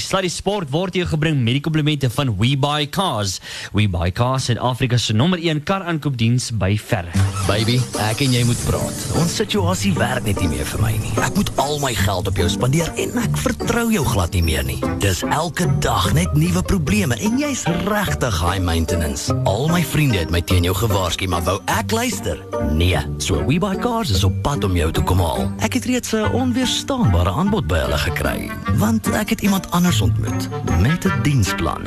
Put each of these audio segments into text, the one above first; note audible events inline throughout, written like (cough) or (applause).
Sluddy Sport word jou gebring met die komplimente van WeBuyCars. WeBuyCars is Afrika se nommer 1 kar aankoopdiens by verre. Baby, ek en jy moet praat. Ons situasie werk net nie meer vir my nie. Ek moet al my geld op jou spandeer en ek vertrou jou glad nie meer nie. Dis elke dag net nuwe probleme en jy's regtig high maintenance. Al my vriende het my teen jou gewaarsku, maar wou ek luister? Nee. So WeBuyCars is op pad om jou te kom haal. Ek het reeds 'n onweerstaanbare aanbod by hulle gekry, want ek het iemand anders ontmoet met 'n diensplan.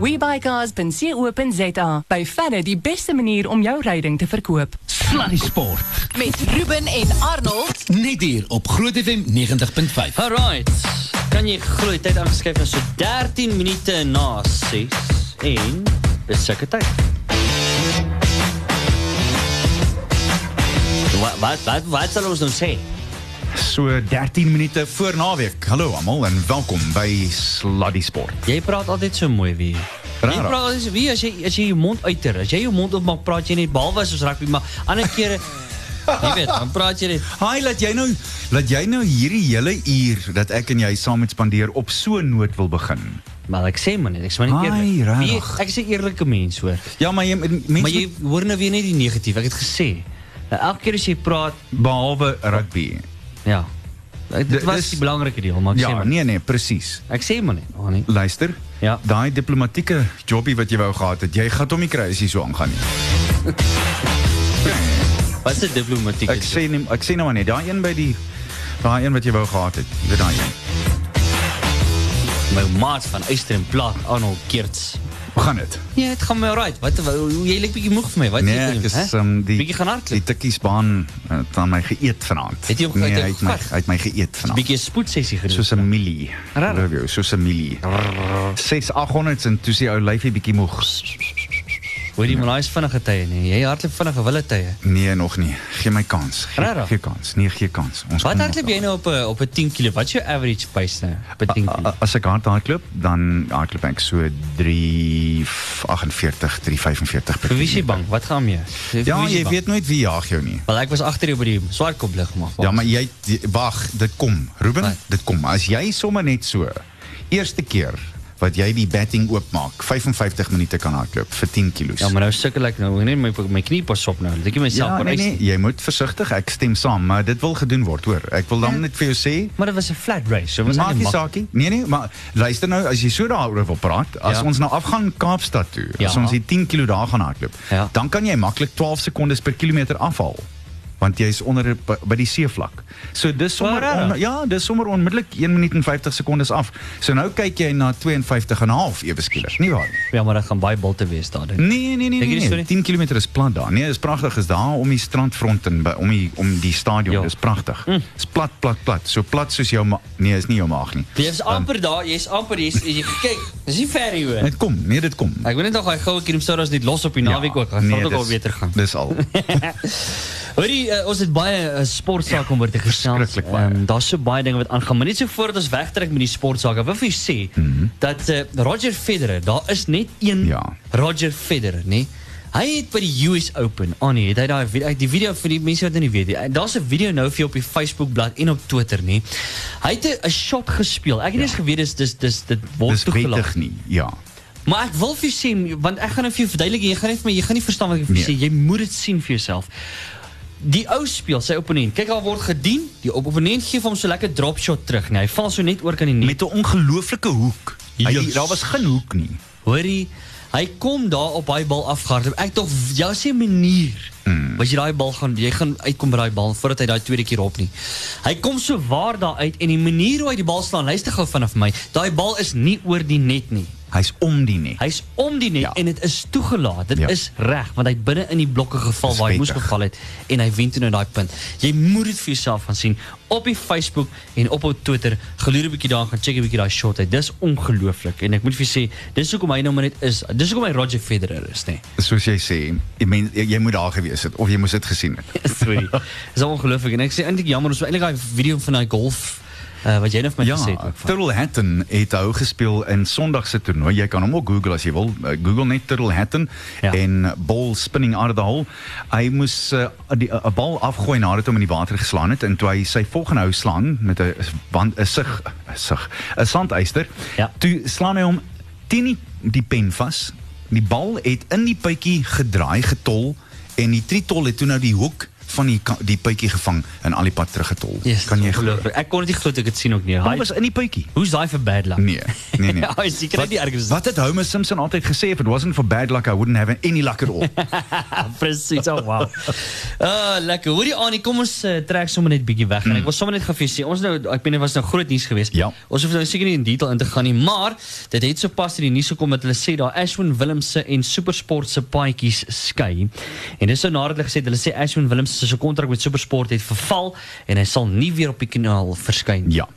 WeBuyCars.co.za. By verre die beste manier om jou ryding te verkoop. Sluddy Sport. Met Ruben en Arnold. Net hier op Groot FM 90.5. Alright. Kan die tyd aangeskuif na so 13 minute na 6 en dis sulke tyd. Wat wat wat wat sal ons nou sê? So 13 minute voor naweek. Hallo almal en welkom by Sluddy Sport. Jy praat altyd so mooi wie. Jy praat so wie as jy as jy jou mond uiter, as jy jou mond oopmaak, praat jy net behalwe as ons rugby, maar ander kere (laughs) jy weet, dan praat jy net Haai, laat jy nou laat jy nou hierdie hele uur dat ek en jy saam met spandeer op so 'n noot wil begin. maar ek sê maar net, ek sê maar net Ai, eerlik. Wie, rarig. ek is 'n eerlike mens hoor. Ja, maar jy mense Maar jy hoor nou weer net die negatief. Ek het gesê, nou, elke keer as jy praat, behalwe rugby. Ja. Dit was is- die belangrike deel, maar Ja, maar. nee nee, presies. Ek sê maar net, nee. Luister. Ja. Daai diplomatieke jobbie wat jy wou gehad het, jy gaan hom nie kry as jy so aangaan nie. (laughs) Wat is diplomatiek? Ek sê nie, ek sê nou maar net, daai een by die daai een wat jy wou gehad het. Dit daai een. my maat van Eyster en Plat, Arnold Keerts. Hoe gaan dit? Ja, dit gaan my alright. Wat hoe- jy lyk bietjie moeg vir my. Wat Nee, ek doen, is um, die bietjie gaan die tikkiesbaan uh, het aan my geëet vanaand. Het jy hom- nee, het hy het my gevat? hy het my geëet vanaand. Bietjie 'n spoedsessie gedoen. soos 'n milie. Rarig. Love you, soos 'n milie. 6 800 en toe sê ou lyfie bietjie moeg. Hoor jy maar daai is vinnige tye nie. Jy hardloop vinnige wille tye. Nee, nog nie. Gee my kans. Gee, Rarig. gee kans. Nee, gee kans. Ons Wat hardloop jy nou op 'n op 'n 10 km? Wat is jou average pace nou op 'n 10 A- km? As ek hard hardloop, dan hardloop ek so 348, 345 per wie is jy bang? Wat gaan mee? Ja, jy weet nooit wie jaag jou nie. Wel ek was agter jou by die swartkop lig maar. Ja, maar jy wag, dit kom. Ruben, Wat? dit kom. As jy sommer net so eerste keer wat jy die batting oopmaak, 55 minute kan hardloop vir 10 kilos. Ja, maar nou sukkel ek nou. Net my my knie pas op nou. Ek nie myself Ja, nee, nee, jy moet versigtig. Ek stem saam, maar dit wil gedoen word, hoor. Ek wil dan Ja. net vir jou sê, Maar dit was 'n flat race. So was maak nie saakie. Nee nee, maar luister nou, as jy so daaroor wil praat, as Ja. ons nou afgaan Kaapstad toe, as Ja. ons die 10 km daar gaan hardloop, Ja. dan kan jy maklik 12 sekondes per kilometer afhaal. Want jy's onder by, die seevlak. So dis sommer on, ja, dis sommer onmiddellik 1 minuut en 50 sekondes af. So nou kyk jy na 52 en 'n half ewe skielik. Nie waar nie. Ja, maar dit gaan baie bulte wees daar. ek. Nee, nee, nee, Dink jy nee, die nee. storie? 10 km is plat daar. Nee, is pragtig is daar om die strandfront en om die om die stadion. Ja. Dis pragtig. Dis plat, plat, plat. So plat soos jou nee, is nie jou maag nie. Jy's amper daar, jy's amper jy's jy kyk. Dis nie ver hier hoor. Dit kom, nee, dit kom. Ek weet net nog hy goue kilometers net los op die naweek ook. Gaan nee, ook al beter gaan. Dis al. (laughs) Hoorie, uh, ons het baie uh, sportsaak om oor te gesels. Ehm, Daar's so baie dinge wat aangaan, maar net so voordat ons wegtrek met die sportsaak, wil vir sê dat uh, Roger Federer, daar is net een Ja. Roger Federer, nê? Hy het by die US Open, Annie, het hy daai video, die video vir die mense wat dit nie weet. Daar's 'n video nou vir jou op die Facebook bladsy en op Twitter, nê. Hy het 'n- shot gespeel. Ek het nie eens geweet dis dis dis dit word toegelaat. nie. Ja. Maar ek wil vir jou sê want ek gaan nou vir jou verduidelik jy gaan net vir my jy gaan nie verstaan wat ek vir jou Nee. sê jy moet dit sien vir jouself. Die ou speel sy opponent. Kyk daar word gedien. Die op- opponent gee hom so lekker drop shot terug, nee. Hy val so net oor kan die net. Met 'n ongelooflike hoek. Hy, Yes. daar was geen hoek nie. Hoorie, hy kom daar op daai bal afgehardloop. Ek tog jy sê manier. Mm. Wat jy daai bal gaan jy gaan uitkom by daai bal voordat hy daai tweede keer op nie. Hy kom so waar daar uit en die manier hoe hy die bal slaan, luister gou vanaf my. Daai bal is nie oor die net nie. Hy's om die net. Hy's om die Ja. en dit is toegelaat. Dit Ja. is reg want hy het binne in die blokke geval waar hy moes geval het en hy wen toe nou daai punt. Jy moet dit vir jouself gaan sien op die Facebook en op op Twitter. Geloer 'n bietjie daar gaan check 'n bietjie daai shot uit. Dis ongelooflik en ek moet vir sê, dis hoekom hy nou maar net is. Dis hoekom hy Roger Federer is, nee. Soos jy sê, jy, men, jy, moet daar gewees het of jy moes dit gesien het. (laughs) Sorry. Dis ongelooflik en ek sê eintlik jammer ons eintlik daai video van daai golf Uh, wat nou vir my Ja, gesê het. ook van. Turtle Hatton het hou gespeel in Sondag se toernooi. Jy kan hom ook Google as jy wil. Uh, Google net Turtle Hatton Ja. en ball spinning out of the hole. Hy moes uh, die 'n bal afgooi nadat hom in die water geslaan het en toe hy sy volgende hou slaan met 'n wand 'n sig 'n sig 'n sandyster. Ja. Toe slaan hy hom teen die, die pen vas. Die bal het in die puitjie gedraai getol en die tritol het toe nou die hoek van die die puitjie gevang en al die pad teruggetol. Yes, kan jy glo? Ek kon dit nie glo ek dit sien ook nie. Hy was in die puitjie. Hoe's daai vir bad luck? Nee, nee, nee. (laughs) Hy is seker nie ergens. Wat het Homer Simpson altyd gesê? If it wasn't for bad luck, I wouldn't have any luck at all. (laughs) Presies. Oh wow. Uh (laughs) lekker. Hoorie Annie, kom ons uh, trek sommer net bietjie weg en ek wil sommer net gou vir sê, ons nou ek meen dit was nou groot nuus geweest. Ja. Ons hoef nou seker nie in detail in te gaan nie, maar dit het sopas in die nuus gekom dat hulle sê daar Ashwin Willemse en Supersport se paadjies skei. En dis so nadat hulle gesê het hulle sê Ashwin Willemse se kontrak met Supersport het verval en hy sal nie weer op die kanaal verskyn nie. ja.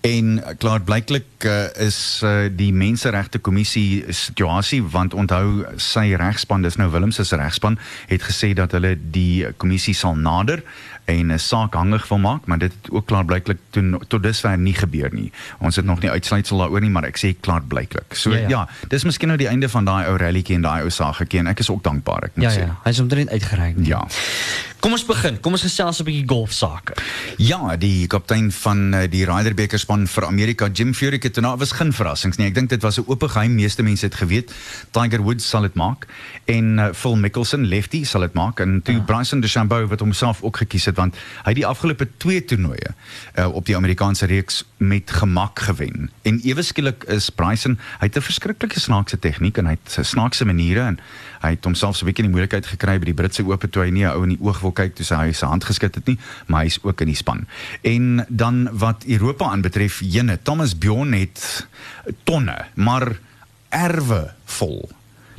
En klaar blyklik uh, is uh, die menseregte kommissie situasie want onthou sy regspan, dis nou Willem se regspan, het gesê dat hulle die kommissie sal nader en 'n saak hangig wil maak, maar dit het ook klaar blyklik toe tot dusver nie gebeur nie. Ons het nog nie uitsluitsel daaroor nie, maar ek sê klaar blyklik. So Ja, ja, ja. dis miskien nou die einde van daai ou rallytjie en daai ou saagetjie en ek is ook dankbaar, ek moet Ja sê. ja, hy's omtrent uitgereik. Ja. Kom ons begin. Kom ons gesels 'n bietjie golf sake. Ja, die kaptein van uh, die Ryder beker span vir Amerika, Jim Furyk het nou was geen verrassings nie. Ek dink dit was 'n oop geheim. Meeste mense het geweet Tiger Woods sal dit maak en uh, Phil Mickelson, lefty, sal dit maak en toe ja. Bryson DeChambeau wat homself ook gekies het want hy het die afgelope 2 toernooie uh, op die Amerikaanse reeks met gemak gewen. En ewe skielik is Bryson, hy het 'n verskriklike snaakse tegniek en hy het snaakse maniere en hy het homself so 'n bietjie in die moeilikheid gekry by die Britse Ope toe hy nie 'n ou in die oog wil kyk toe sy sy hand geskit het nie, maar hy's ook in die span. En dan wat Europa aanbetref, jene Thomas Bjorn het tonne, maar erwe vol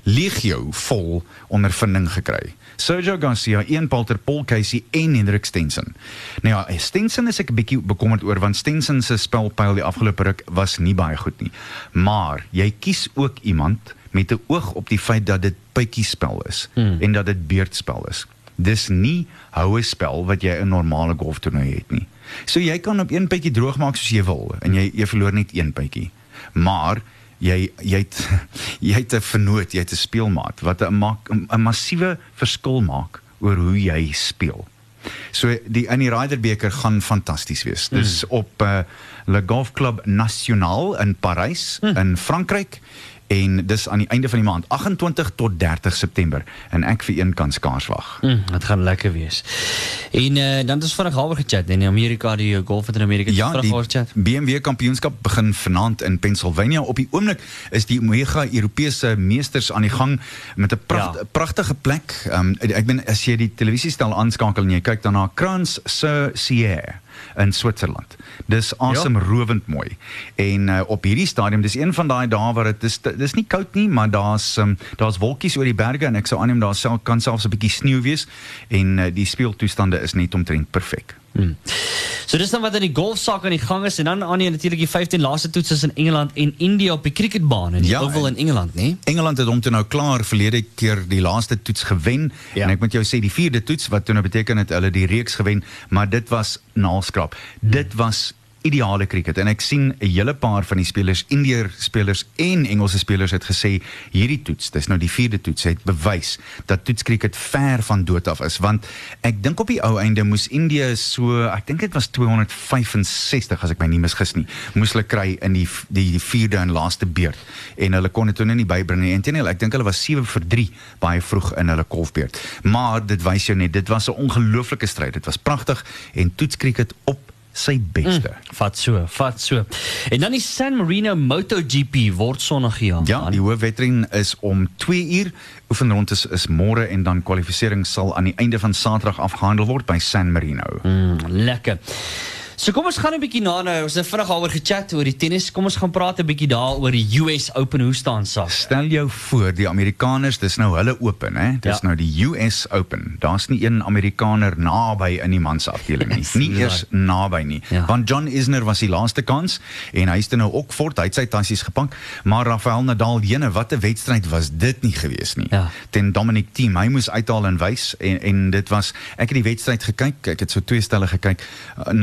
legio vol ondervinding gekry. Sergio Garcia, Ian Poulter, Paul Casey en Hendrik Stenson. Nou ja, Stenson is ek 'n bietjie bekommerd oor want Stenson se spelpyl die afgelope ruk was nie baie goed nie. Maar jy kies ook iemand met 'n oog op die feit dat dit puitjiespel is hmm. en dat dit beurtspel is. Dis nie houe spel wat jy 'n normale golftoernooi het nie. So jy kan op een puitjie droog maak soos jy wil en jy jy verloor net een puitjie. Maar jy jy het (laughs) jy het 'n vernoot, jy het 'n speelmaat wat 'n maak 'n massiewe verskil maak oor hoe jy speel. So die in die Ryder beker gaan fantasties wees. Mm. Dis op uh, Le Golf Club National in Parys mm. in Frankryk en dis aan die einde van die maand 28 tot 30 September en ek vir een kan skaars wag. Mm, dit gaan lekker wees. En uh, dan ons vinnig halwe gechat in Amerika die uh, golf het in Amerika Ja, vinnig die halwe gechat. BMW kampioenskap begin vanaand in Pennsylvania. Op die oomblik is die mega Europese meesters aan die gang met 'n pracht, Ja. pragtige plek. Um, ek ben as jy die televisiestel aanskakel en jy kyk dan na Krans sur Sierre in Switserland. Dis asemrowend ja. mooi. En uh, op hierdie stadium, dis een van daai dae waar dit dis dis nie koud nie, maar daar's um, daar's wolkies oor die berge en ek sou aanneem daar sal kan selfs 'n bietjie sneeu wees en uh, die speeltoestande is net omtrent perfek. Hmm. So dis dan wat in die golfsaak aan die gang is en dan aan die natuurlik die 15 laaste toets is in Engeland en India op die cricketbaan in die Ja, Oval in Engeland, nê? Engeland het hom toe nou klaar verlede keer die laaste toets gewen Ja. en ek moet jou sê die vierde toets wat toe nou beteken het hulle die reeks gewen, maar dit was naalskrap. Dit was ideale cricket en ek sien 'n hele paar van die spelers, Indiër spelers en Engelse spelers het gesê hierdie toets, dis nou die vierde toets, het bewys dat toetscricket ver van dood af is want ek dink op die ou einde moes Indië so, ek dink dit was 265 as ek my nie misgis nie, moes hulle kry in die die, die vierde en laaste beurt en hulle kon dit toe nie bybring nie. Inteendeel, ek dink hulle was 7 vir 3 baie vroeg in hulle golfbeurt. Maar dit wys jou net, dit was 'n ongelooflike stryd. Dit was pragtig en toetscricket op sy beste. Mm. Vat so, vat so. En dan die San Marino MotoGP word sonnig gejaag. Ja, die hoofwedren is om 2 uur. Oefenrond is, is môre en dan kwalifisering sal aan die einde van Saterdag afgehandel word by San Marino. Mm, lekker. So kom ons gaan 'n bietjie na nou. Ons het vinnig daaroor gechat oor die tennis. Kom ons gaan praat 'n bietjie daaroor die US Open hoe staan sake. Stel jou voor, die Amerikaners, dis nou hulle open, hè? Dis Ja. nou die US Open. Daar's nie een Amerikaner naby in die mans afdeling nie. (laughs) Yes, nie right. eers naby nie. Ja. Want John Isner was die laaste kans en hy's dit nou ook fort, hy het sy tassies gepak, maar Rafael Nadal jene, wat 'n wedstryd was dit nie gewees nie. Ja. Ten Dominic Thiem, hy moes uithaal en wys en en dit was ek het die wedstryd gekyk, ek het so twee stelle gekyk. Uh,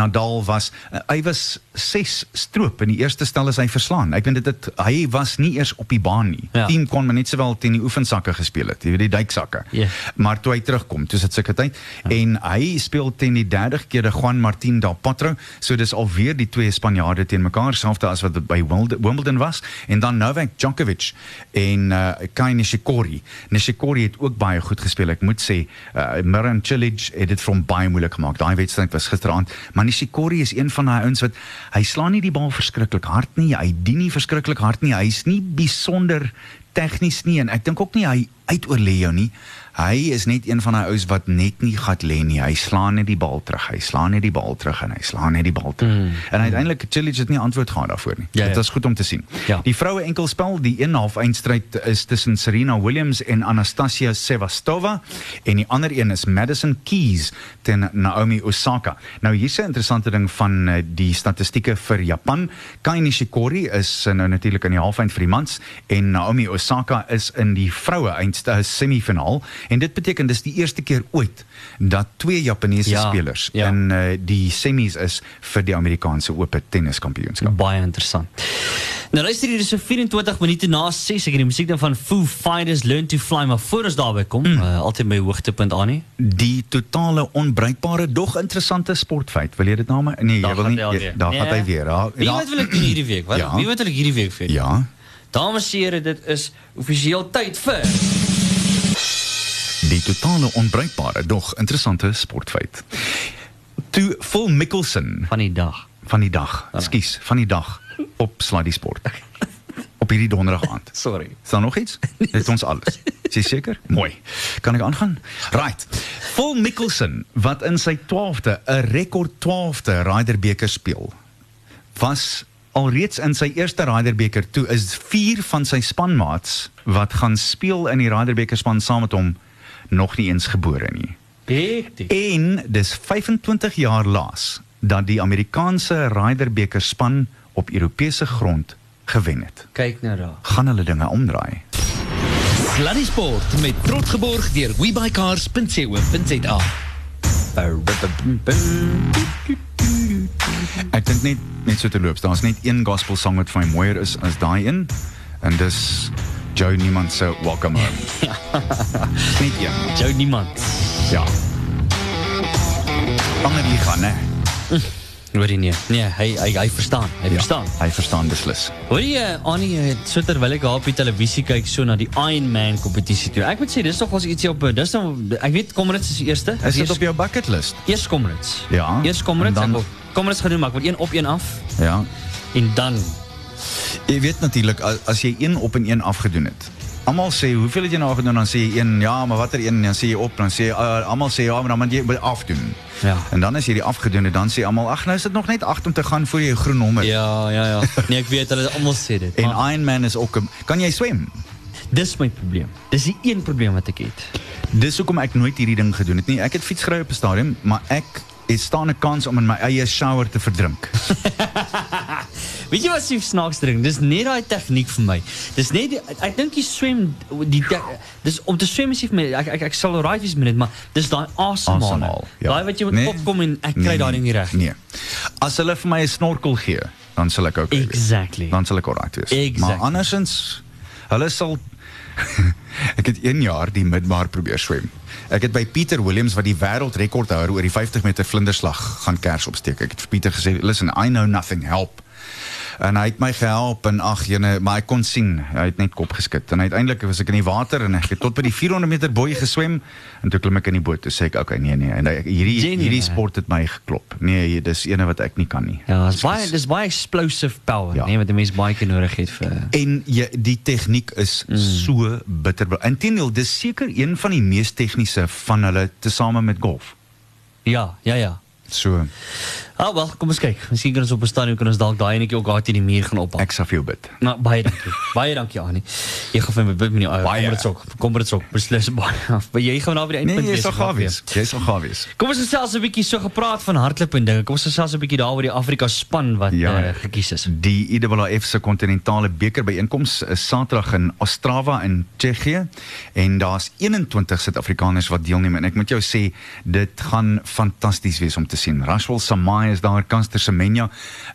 Nadal was uh, hy was 6 stroop in die eerste stel is hy verslaan. Ek weet dit het, hy was nie eers op die baan nie. Ja. Team kon maar net sowel teen die oefensakke gespeel het, jy weet die duiksakke. Ja. Maar toe hy terugkom, toe sit sulke tyd en hy speel teen die derde keer de Juan Martín del Potro, so dis alweer die twee Spanjaarde teen mekaar, selfs as wat by Wimbledon- Wimbledon was en dan Novak Djokovic en uh, Kai Nishikori. Nishikori het ook baie goed gespeel. Ek moet sê, uh, Miran Cilic het dit vir hom baie moeilik gemaak. Daai wedstryd was gisteraand, maar Nishikori is een van daai ouens wat hy slaan nie die bal verskriklik hard nie. Hy dien nie verskriklik hard nie. Hy's nie besonder tegnies nie en ek dink ook nie hy uitoorlê jou nie. Hy is net een van daai ouens wat net nie gat lê nie. Hy slaan net die bal terug. Hy slaan net die bal terug en hy slaan net die bal terug. Mm. En uiteindelik Cilic het nie antwoord gehad daarvoor nie. Ja, Dit ja. was goed om te sien. Ja. Die vroue enkelspel, die een half eindstryd is tussen Serena Williams en Anastasia Sevastova en die ander een is Madison Keys teen Naomi Osaka. Nou hier's 'n interessante ding van eh, die statistieke vir Japan. Kai Nishikori is eh, nou natuurlik in die halfeind vir die mans en Naomi Osaka is in die vroue eindste semifinaal en dit beteken dis die eerste keer ooit dat twee Japaneese Ja, spelers ja. in uh, die semis is vir die Amerikaanse oop tenniskampioenskap. Baie interessant. Nou luister hier, dis so 24 minute na 6 ek het die musiek dan van Foo Fighters Learn to Fly, maar voor ons daarby kom, mm. uh, altyd my hoogtepunt aan nie. die totale onbruikbare dog interessante sportfeit. Wil jy dit nou maar nee, Daar jy wil gaan nie hy jy- alweer. daar Nee. gaan hy weer. Ja, Wie wat wil ek hierdie week? Wat Ja. wie wat wil ek hierdie week vir? ja. Dames en here, dit is offisieel tyd vir Die totale onbruikbare dog interessante sportfeit. Toe Phil Mickelson van die dag. van die dag, ekskuus, van die dag op Sluddy Sport. (laughs) Op hierdie donderdag aand. Sorry. Is daar nog iets? Het ons alles. Is jy seker? Mooi. Kan ek aangaan? Right. Phil Mickelson wat in sy 12de 'n rekord 12de Ryder beker speel. Was alreeds in sy eerste Ryder beker toe is 4 van sy spanmaats wat gaan speel in die Ryder beker span saam met hom nog nie eens gebore nie. Hektiek. En dis 25 jaar laas dat die Amerikaanse Ryder beker span op Europese grond gewen het. Kyk nou daar. Gaan hulle dinge omdraai? Sluddy Sport met trots geborg deur webycars.co.za. Ek dink net net so te loop. Daar's net een gospel song wat vir my mooier is as daai een en dis Joe Niemand se Welcome Home. (laughs) net een. Jou niemand. Ja. Ander die gaan, né? Hoor jy nie? Nee, hy hy hy verstaan. Hy Ja, verstaan. hy verstaan beslis. Hoor jy Annie, eh, so terwyl ek daar op die televisie kyk so na die Iron Man kompetisie toe. Ek moet sê dis nog ons ietsie op eh, dis nou ek weet Comrades is die eerste. Is dit Eers- op jou bucket list? Eers Comrades. Ja, Eers Comrades en dan dan- Comrades gedoen maar ek wil een op een af Ja. en dan Jy weet natuurlik as, as jy een op en een afgedoen het. Almal sê, hoeveel het jy nou gedoen? Dan sê jy een, ja, maar watter een? Dan sê jy op, dan sê jy uh, almal sê ja, maar dan moet jy moet afdoen. Ja. En dan as jy die afgedoen het, dan sê almal, ag, nou is dit nog net 8 om te gaan voor jy 'n groen nommer. Ja, ja, ja. Nee, ek weet hulle almal sê dit. En Maar Iron Man is ook 'n Kan jy swem? dis my probleem. Dis die een probleem wat ek het. Dis hoekom ek nooit hierdie ding gedoen het nie. Ek het fiets gery op 'n stadium, maar ek het staan 'n kans om in my eie shower te verdrink. (laughs) Weet jy wat se snaaks ding? Dis net daai tegniek vir my. Dis net die, ek, dink jy swem die dis om te swem is nie vir my ek ek, ek sal alright wees met dit, maar dis daai. Asemhaal, ja. Daai wat jy moet Nee. opkom en ek kry daai ding nie reg. Nee. As hulle vir my 'n snorkel gee, dan sal ek ook okay wees. Exactly. Dan sal ek alright wees. Exactly. Maar andersins hulle sal (laughs) ek het 1 jaar die midmar probeer swem. Ek het by Pieter Williams wat die wêreldrekordhouer oor die 50 meter vlinderslag gaan kers opsteek. Ek het vir Pieter gesê, "Listen, I know nothing, help." En hy het my gehelp en ag jene, maar ek kon sien, hy het net kop geskit. En uiteindelik was ek in die water en ek het tot by die 400 meter boei geswem en toe klim ek in die boot. Toe sê ek, "Okay, nee nee, en hierdie Genuine, hierdie sport het my geklop. Nee, dis ene wat ek nie kan nie." Ja, dis baie dis baie explosive power, Ja. nee, wat 'n mens baie keer nodig het vir En jy, die tegniek is mm. so bitter. Inteendeel, dis seker een van die mees tegniese van hulle tesame met golf. Ja, ja, ja. So, Ah, wel, kom ons kyk. Miskien kan ons op 'n stadium kan ons dalk daai enetjie ook daar teen die muur gaan ophang. ek sal vir jou bid. Nou, baie dankie. baie dankie Annie. Jy gaan vir my bid met die Baie. Kom dit sok. Kom dit sok. Beslis baie. Maar jy gaan nou by die Nee, eindpunt jy wees, sal of gaaf wees. Jy sal gaaf wees. Kom ons gesels 'n bietjie so gepraat van hardloop en dinge. Kom ons gesels 'n bietjie daaroor die Afrika span wat Ja. uh, gekies is. Die IAAF se kontinentale beker byeenkoms is Saterdag in Ostrava in Tsjechië en daar's 21 Suid-Afrikaners wat deelneem en ek moet jou sê dit gaan fantasties wees om te sien. Rashwal Samai Haie is daar Kanster Semenya,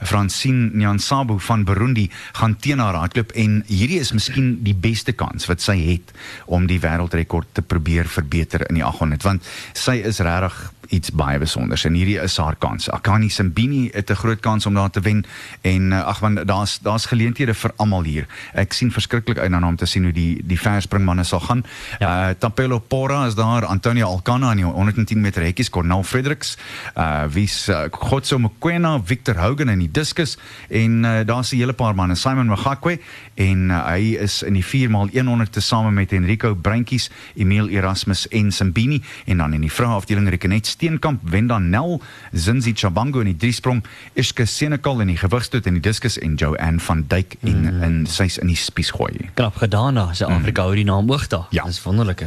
Francine Nyansabu van Burundi gaan teen haar hardloop en hierdie is miskien die beste kans wat sy het om die wêreldrekord te probeer verbeter in die 800 want sy is regtig iets baie besonders. En hierdie is haar kans. Akani Simbini het 'n groot kans om daar te wen. En uh, ag want daar's daar's geleenthede vir almal hier. Ek sien verskriklik uit daarna om te sien hoe die die verspringmanne sal gaan. Ja. Uh Tampelo Pora is daar, Antonio Alcana in die 110 meter hekkies, Cornel Fredericks, uh wie's uh, Gotso Mokoena, Victor Hogan in die diskus. En uh, daar's 'n hele paar manne, Simon Magakwe. En uh, hy is in die 4x100 tesame met Enrico Breintjies, Emil Erasmus en Simbini en dan in die vrouafdeling Rekenet Steenkamp, Wenda Nel, Zinzi Chabango in die driesprong, Iske Senekal in die gewigstoot en die diskus en Joanne van Duyk in mm. in sy's in die spies gooi. Knap gedaan daar. Suid-Afrika hou die naam oog daar. Ja. Dis wonderlik.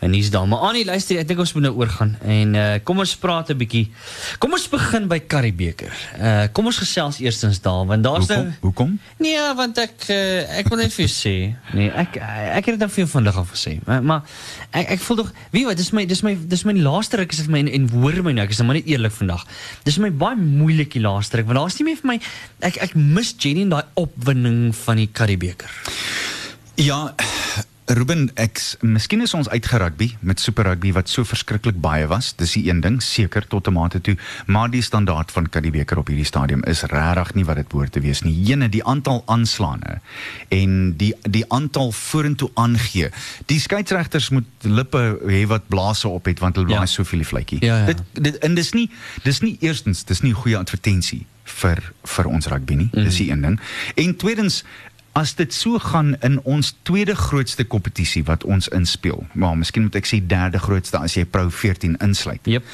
En hier's dan. Maar Annie, luister, ek dink ons moet nou oorgaan en uh, kom ons praat 'n bietjie. Kom ons begin by Karibeker. Uh kom ons gesels eerstens daar want daar's nou Hoekom? Nee, want ek uh, ek wil net vir jou sê. Nee, ek ek het dit dan vir jou vandag al gesê. Maar, maar ek ek voel tog, weet jy wat, dis my dis my dis my laaste ruk is dit vir my en, en hoor my nou, ek is nou maar net eerlik vandag. Dis vir my baie moeilik die laaste ruk want daar's nie meer vir my ek ek mis Jenny en daai opwinding van die Karibeker. Ja, Ruben, ek miskien is ons uitgerugby met Super Rugby wat so verskriklik baie was. Dis die een ding, seker tot 'n mate toe, maar die standaard van Kadibeker op hierdie stadium is regtig nie wat dit behoort te wees nie. Jene, die aantal aanslaane en die die aantal vorentoe aangee. Die skeieregters moet lippe hê wat blaas op het want hulle Ja. blaas soveel die vletjie. Ja, ja. Dit dit en dis nie dis nie eerstens, dis nie goeie advertensie vir vir ons rugby nie. Dis die een ding. En tweedens As dit so gaan in ons tweede grootste kompetisie wat ons inspel, maar miskien moet ek sê derde grootste as jy Pro 14 insluit. Jep.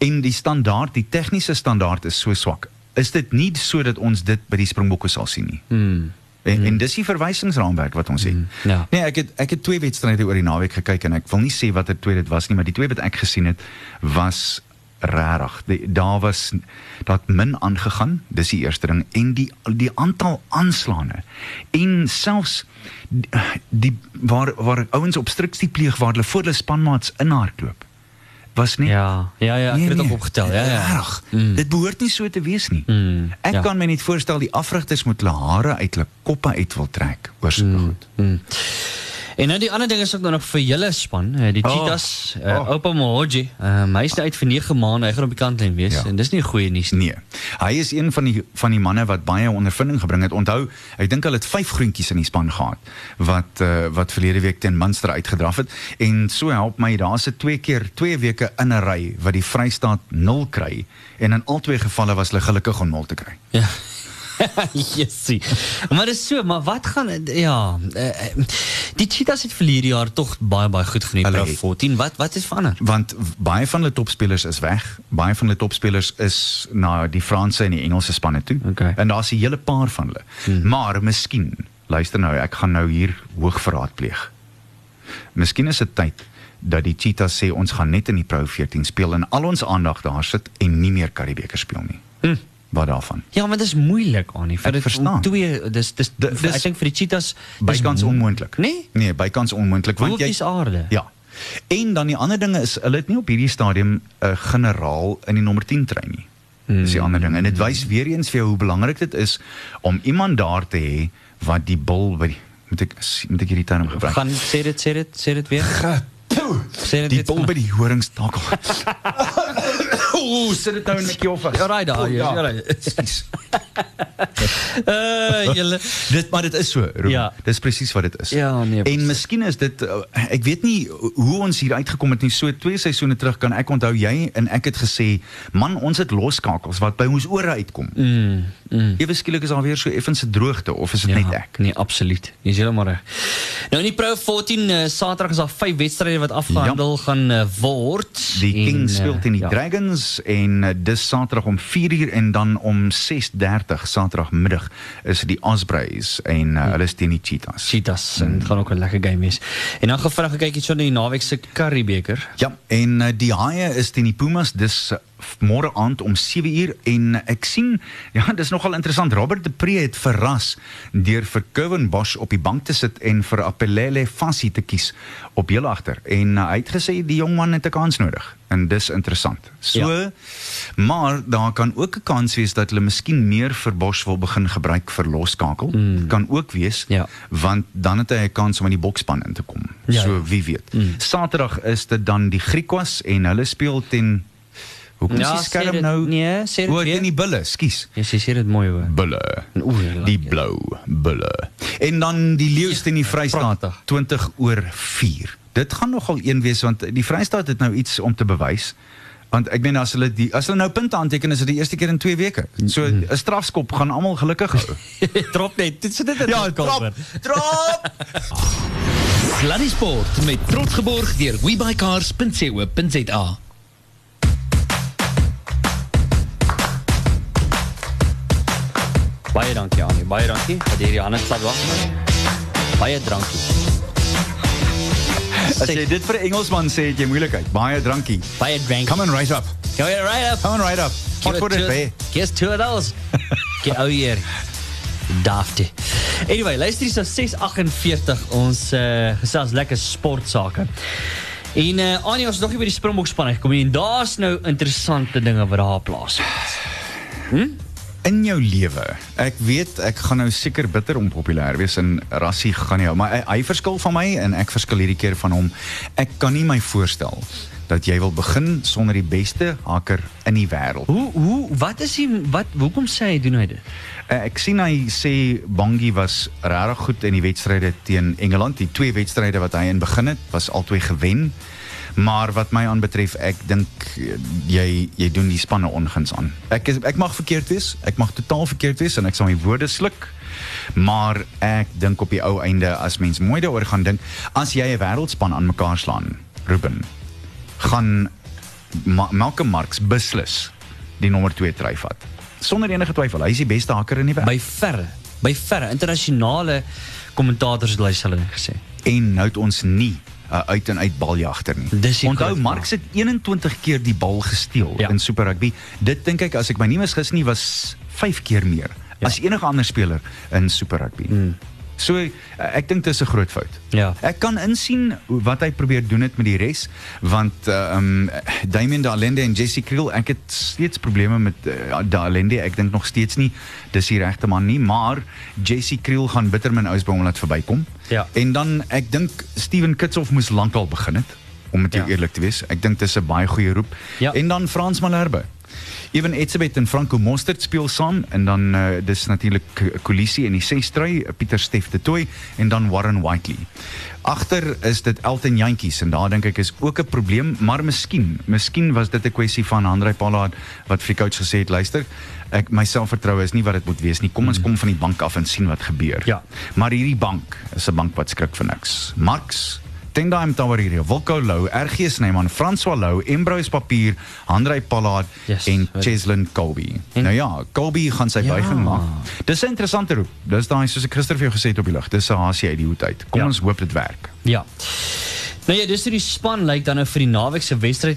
En die standaard, die tegniese standaard is so swak. Is dit nie sodat ons dit by die Springbokke sal sien nie? Mm. En, en dis die verwysingsraamwerk wat ons het. ja. Nee, ek het ek het twee wedstryde oor die naweek gekyk en ek wil nie sê watter twee dit was nie, maar die twee wat ek gesien het was Die- Daar was dat min aangegaan, dis die eerste ding en die die aantal aanslaane en selfs die, die waar waar ouens obstruksie pleeg waar hulle voor hulle spanmaats inhardloop was nie Ja, ja, ja, ek het dit ook opgetel. Ja, ja. Rarig. Dit behoort nie so te wees nie. Mm, Ek ja. kan my net voorstel die afrigters moet hulle hare uit hulle koppe uit wil trek oor so mm. goed. En nou die ander ding is ook nou nog vir julle span, eh, die Oh. Cheetahs, uh, Oh. Oupa Mohoji. Um, hy is nou uit vir 9 maande, hy gaan op die kantlyn wees Ja. en dis nie goeie nuus nie. Nee. Hy is een van die van die manne wat baie ondervinding gebring het. Onthou, ek dink hulle het 5 groentjies in die span gehad wat uh, wat verlede week teen Munster uitgedraf het en so help my daar's 'n twee keer 2 weke in 'n ry wat die Vrystaat 0 kry en in albei gevalle was hulle gelukkig om 0 te kry. Ja. (laughs) Jessie. Maar dis so, maar wat gaan ja, uh, die Cheetahs het verlede jaar tog baie baie goed geneem Hulle by het. 14. Wat wat is verander? Want baie van hulle topspelers is weg. Baie van hulle topspelers is na die Franse en die Engelse spanne toe. Okay. En daar's 'n hele paar van hulle. Hmm. Maar miskien, luister nou, ek gaan nou hier hoogverraad pleeg. Miskien is dit tyd dat die Cheetahs sê ons gaan net in die Pro 14 speel en al ons aandag daar sit en nie meer Karibeker speel nie. Hmm. Wat daarvan? Ja, maar dis moeilik Annie. Vir Ek dit verstaan. twee dis dis, Di- dis dis ek dink vir die Cheetahs dis Bykans mo- onmoontlik. Nee? Nee, bykans onmoontlik want jy Hoekies aarde. Ja. En dan die ander dinge is hulle het nie op hierdie stadium 'n generaal in die nommer 10 trein nie. Dis die ander ding en dit wys weer eens vir jou hoe belangrik dit is om iemand daar te hê wat die bil by die moet ek moet ek hierdie term gebruik. Gaan sê dit sê dit sê dit weer. Sê dit die bil vir by die horingstakel. (laughs) Ooh, sit dit nou in 'n keer of. Ja, right daar, ja, right. (laughs) Ekskuus. (laughs) Uh, (laughs) julle Dit maar dit is so, Ruben. Ja. Dis presies wat dit is. Ja, nee, En miskien is dit uh, ek weet nie hoe ons hier uitgekom het nie. So twee seisoene terug kan ek onthou jy en ek het gesê, man, ons het loskakels wat by ons ore uitkom. Mm, mm. Ewe skielik is daar weer so effense droogte of is dit net ek? Nee, absoluut. Jy is heeltemal reg. Nou in die Pro 14 uh, Saterdag is daar vyf wedstryde wat afgehandel ja. gaan uh, word. Die Kings speel teen die ja. Dragons en uh, dis Saterdag om 4uur en dan om 6:30 Saterdagmiddag is die Ospreys en uh, hulle is teen die Cheetahs. Cheetahs en dit gaan ook 'n lekker game wees. En dan gevra gekyk iets so na die naweek se Currybeker. Ja, en uh, die Haie is teen die Pumas dis uh, môre aand om 7 uur en ek sien (laughs) ja, dis nogal interessant. Robert de Pre het verras deur vir Kevin Bosch op die bank te sit en vir Apelele Fassi te kies op heel agter. En uh, hy het gesê die jong man het 'n kans nodig en dis interessant. So ja. maar daar kan ook 'n kans wees dat hulle miskien meer vir Bosch wil begin gebruik vir losskakel. Mm. Kan ook wees Ja. want dan het hy 'n kans om in die bokspan in te kom. Ja, so ja. wie weet. Mm. Saterdag is dit dan die Griekwas en hulle speel teen Hoekom Ja, ja, is die sê skerm dit- nou? nee, sê dit O, weer. teen die bulle, skus. Jy sê dit mooi hoor. Bulle. Oeh, jy Die blou bulle. En dan die leeu's teen die Vrystaat pragtig. 20 oor 4. Dit gaan nogal een wees want die Vrystaat het nou iets om te bewys. Want ek meen as hulle die as hulle nou punte aanteken is dit die eerste keer in 2 weke. So 'n strafskop gaan almal gelukkig hou. (laughs) Drop net. Dit sit dit in ja, drop. kamer. Drop. (laughs) Sluddy Sport met trots geborg deur webycars.co.za. Baie dankie Annie. Baie dankie dat jy hierdie hande klap wag. Baie dankie. As jy dit vir 'n Engelsman sê, het jy moeilikheid. Baie dankie. Baie dankie. Come on right up. Go here right up. Come on right up. Give word it? Give us two of those. Get out hier. Dafte. Anyway, luister hier so 648 ons uh, gesels lekker sportsake. En uh, Annie ons nog nie by die Springbok span gekom nie en daar's nou interessante dinge wat daar plaasvind. In jou lewe. Ek weet ek gaan nou seker bitter onpopulêr wees en rassie gaan nie maar hy, hy verskil van my en ek verskil hierdie keer van hom. Ek kan nie my voorstel dat jy wil begin sonder die beste haker in die wêreld. Hoe hoe wat is hy wat hoekom sê hy doen hy dit? Uh, ek sien hy sê Bongi was regtig goed in die wedstryde teen Engeland. Die twee wedstryde wat hy in begin het, was albei gewen. Maar wat my aanbetref, ek dink eh, jy jy doen die spanne onguns aan. Ek is, ek mag verkeerd wees. Ek mag totaal verkeerd wees en ek sal my woorde sluk. Maar ek dink op die ou einde as mens mooi daaroor gaan dink, as jy 'n wêreldspan aan mekaar slaan, Ruben, gaan Ma Malcolm Marx beslis die nommer 2 try vat. Sonder enige twyfel, hy is die beste haker in die wêreld. By verre, by verre internasionale kommentators het hulle gesê. en nou het ons nie 'n uit en uit baljagter nie. Onthou Marx het 21 keer die bal gesteel Ja. in Super Rugby. Dit dink ek as ek my nie misgis nie was 5 keer meer Ja. as enige ander speler in Super Rugby. Mm. So eh, ek dink dis 'n groot fout. Ja. Ek kan insien wat hy probeer doen het met die res want uh, um Damien Dalende en Jesse Kriel ek het steeds probleme met uh, Dalende ek dink nog steeds nie dis die regte man nie maar Jesse Kriel gaan bitter min Ousbaum laat verbykom Ja. en dan ek dink Steven Kitshoff moes lankal begin het om met jou Ja. eerlik te wees ek dink dis 'n baie goeie roep Ja. en dan Frans Malherbe Ewen Etzebeth en Franco Mostert speel saam en dan uh, dis natuurlik Kolisie in die sesstry, Pieter Steff de Tooi en dan Warren Whiteley. Agter is dit Elton Jantjies en daar dink ek is ook 'n probleem, maar miskien, miskien was dit 'n kwessie van Andrei Pollard wat vir die coach gesê het, luister, ek my selfvertroue is nie wat dit moet wees nie. Kom ons kom van die bank af en sien wat gebeur. Ja. Maar hierdie bank is 'n bank wat skrik vir niks. Marx Tendai Mtawariri, Wilco Lou, RG Snyman, François Lou, Embrose Papier, Andrei Pollard Yes, en Cheslin Colby. En- Nou ja, Colby gaan sy Ja. buiging maak. Dis 'n interessante roep. Dis daai soos ek gister vir jou gesê het op die lug. Dis 'n uit die hoed uit. Kom Ja. ons hoop dit werk. Ja. Nou ja, hoe die span lyk dan nou vir die naweek se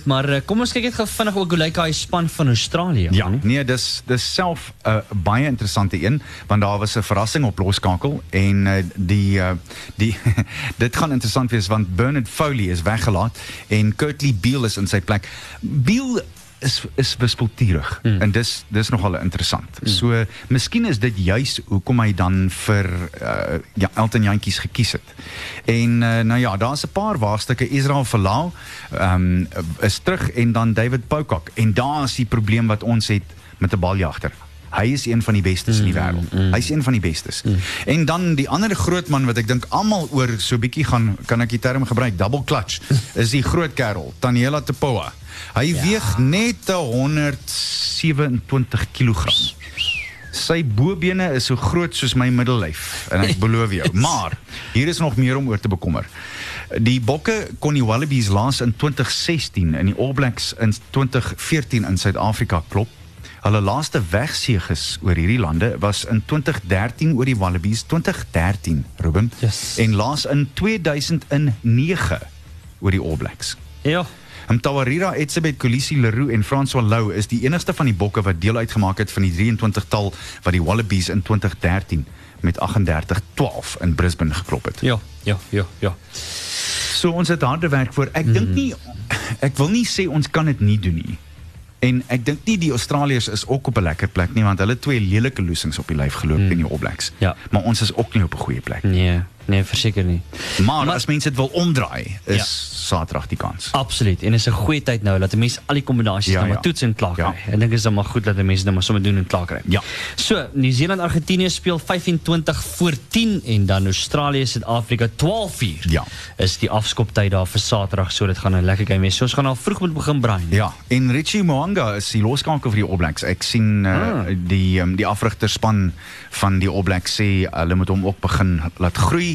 maar eh, kom ons kyk net gou vinnig ook hoe lyk daai span van Australië. Annie? Nee, dis dis self 'n uh, baie interessante een want daar was 'n verrassing op loskakel en uh, die die (laughs) dit gaan interessant wees want Bernard Foley is weggelaat en Kurtley Beale is in sy plek. Beale is is wispelturig mm. en dis dis nogal interessant. Mm. So miskien is dit juis hoekom hy dan vir uh, ja Elton Jantjies gekies het. En uh, nou ja, daar's 'n paar waagstukke Israel Verlaal ehm um, is terug en dan David Pocock en daar is die probleem wat ons het met 'n baljagter. Hy is een van die bestes in die wêreld. Hy is een van die bestes. En dan die ander groot man wat ek dink almal oor so bietjie gaan kan ek die term gebruik, double clutch, (laughs) is die groot kerel, Daniela Tepoa. Hy ja. weeg net 127 kg. Sy bobene is so groot soos my middellyf en ek beloof jou. (laughs) Maar hier is nog meer om oor te bekommer. Die Bokke kon die Wallabies laas in 2016 in die All Blacks in 2014 in Suid-Afrika klop. Hulle laaste wegseëges oor hierdie lande was in 2013 oor die Wallabies 2013, Ruben. Yes. En laas in 2009 oor die All Blacks. Ja. Mtawarira, Etsebet, Kolisi, Leroux en François Lou is die enigste van die bokke wat deel uitgemaak het van die 23-tal wat die Wallabies in 2013 met 38-12 in Brisbane geklop het. Ja, ja, ja, ja. So ons het harde werk voor. Ek dink nie ek wil nie sê ons kan dit nie doen nie. En ek dink nie die Australiërs is ook op 'n lekker plek nie want hulle het twee lelike losings op die lyf geloop mm. in die All Blacks. Ja. Maar ons is ook nie op 'n goeie plek. Nee, nee, verseker nie. Maar, Maar- as mense dit wil omdraai, is Ja. Saterdag die kans. Absoluut. En dis 'n goeie tyd nou dat 'n mens al die kombinasies Ja, nou maar ja. toets en klaar kry. Ja. Ek dink dit is dan maar goed dat mense dit maar sommer doen en klaar kry. Ja. So, Nieu-Seeland Argentinië speel 25 voor 10 en dan Australië Suid-Afrika 12:00. Ja. Is die afskoptyd daar vir Saterdag, so dit gaan 'n lekker game wees. So ons gaan al vroeg moet begin braai. Ja, en Richie Moanga is die loskakel vir die All Blacks. Ek sien uh, Ah. die um, die afrigterspan van die All Blacks sê hulle moet hom ook begin laat groei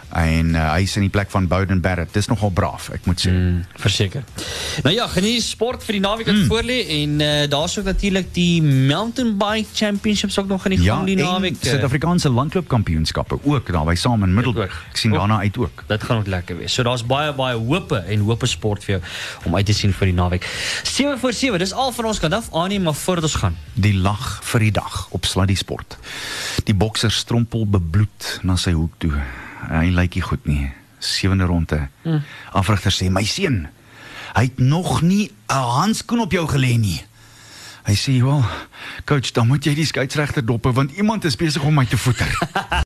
en uh, hy is in die plek van Bowden Barrett. Dis nogal braaf, ek moet sê. Mm, verseker. Nou ja, geniet sport vir die naweek wat Mm. voor lê en uh, daar's ook natuurlik die mountain bike championships ook nog in die Ja, gang die naweek. eh. Suid-Afrikaanse landloopkampioenskappe ook daar by saam in Middelburg. Ek sien daarna uit ook. Dit gaan ook lekker wees. So daar's baie baie hope en hope sport vir jou om uit te sien vir die naweek. 7 voor 7, dis al van ons kant af. Aanneem maar voor ons gaan. Die lag vir die dag op Sluddy Sport. Die bokser strompel bebloed na sy hoek toe. Hy lyk nie goed nie. Sewende ronde. Mm. Afrigter sê: "My seun, hy het nog nie 'n handskoen op jou gelê nie." Hy sê: "Wel, coach, dan moet jy die skeieregter dop want iemand is besig om my te voeter." (laughs)